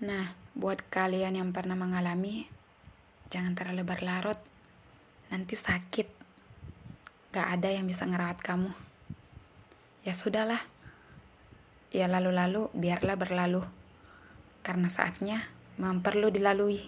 Nah, buat kalian yang pernah mengalami, jangan terlalu berlarut. Nanti sakit. Gak ada yang bisa ngerawat kamu. Ya sudahlah. Ya lalu-lalu biarlah berlalu. Karena saatnya memang perlu dilalui.